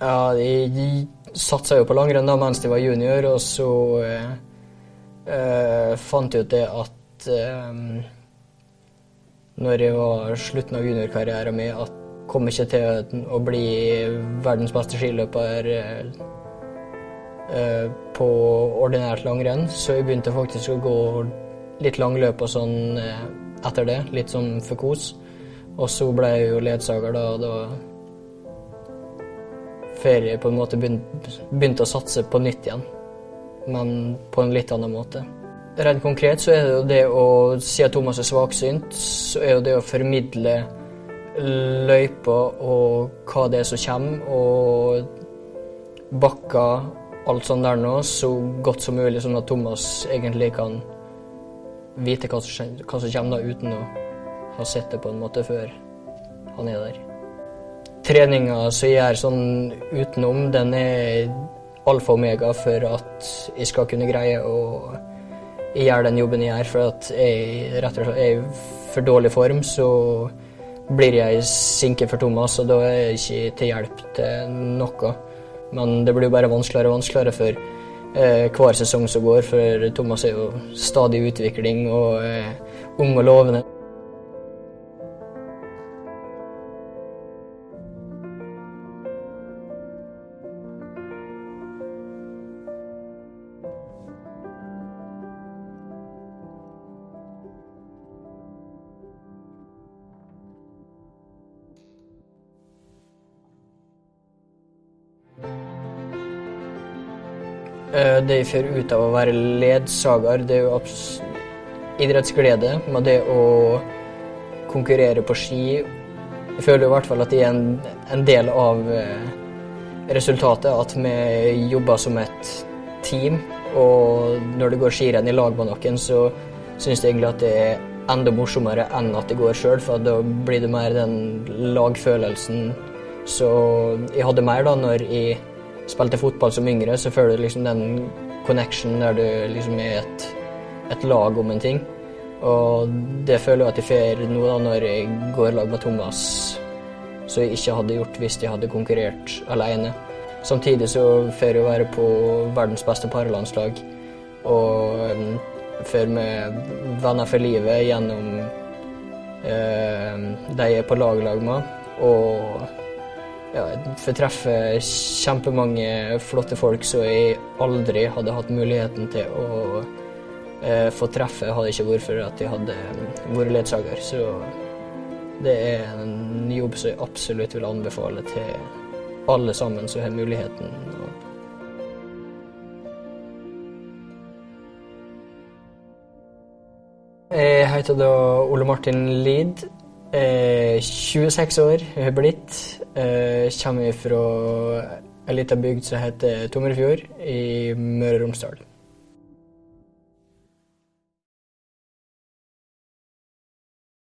Ja, de, de satsa jo på langrenn da mens de var junior, og så eh, eh, fant de ut det at eh, når jeg var slutten av juniorkarrieren min, at kom ikke til å bli verdens beste skiløper eh, eh, på ordinært langrenn, så jeg begynte faktisk å gå litt langløp og sånn eh, etter det, litt sånn for kos. Og så ble jeg jo ledsager da, da før jeg på en måte begynte, å satse på nytt igjen, men på en litt annen måte. Rent konkret så er det jo det å, si at Thomas er svaksynt, så er jo det å formidle løypa og hva det er som kommer, og bakker, alt sånt der nå, så godt som mulig, sånn at Thomas egentlig kan vite hva som, hva som kommer da, uten å ha sett det på en måte før han er der. Treninga som jeg gjør sånn utenom, den er alfa og omega for at jeg skal kunne greie å gjøre den jobben jeg gjør. For at jeg rett og slett er i for dårlig form, så blir jeg sinke for Thomas, og da er jeg ikke til hjelp til noe. Men det blir jo bare vanskeligere og vanskeligere for eh, hver sesong som går, for Thomas er jo stadig i utvikling og eh, ung og lovende. Det jeg får ut av å være ledsager, det er jo idrettsglede med det å konkurrere på ski. Jeg føler i hvert fall at det er en, en del av eh, resultatet, at vi jobber som et team. Og når det går skirenn i lag med noen, så syns jeg egentlig at det er enda morsommere enn at det går sjøl, for da blir det mer den lagfølelsen. Så jeg hadde mer da når jeg spilte fotball som yngre, så føler du liksom den connection der du liksom er et, et lag om en ting. Og det føler jeg at jeg får nå da når jeg går lag med Thomas, som jeg ikke hadde gjort hvis jeg hadde konkurrert alene. Samtidig så får jeg være på verdens beste parlandslag og får med venner for livet gjennom eh, de jeg er på lag-lag med. Og ja, får treffe kjempemange flotte folk som jeg aldri hadde hatt muligheten til å eh, få treffe hadde ikke vært for at jeg hadde vært ledsager. Så det er en jobb som jeg absolutt vil anbefale til alle sammen som har muligheten. Jeg heter da Ole Martin Lid. Er 26 år, jeg har blitt. Eh, Kommer fra ei lita bygd som heter Tomrefjord i Møre og Romsdal.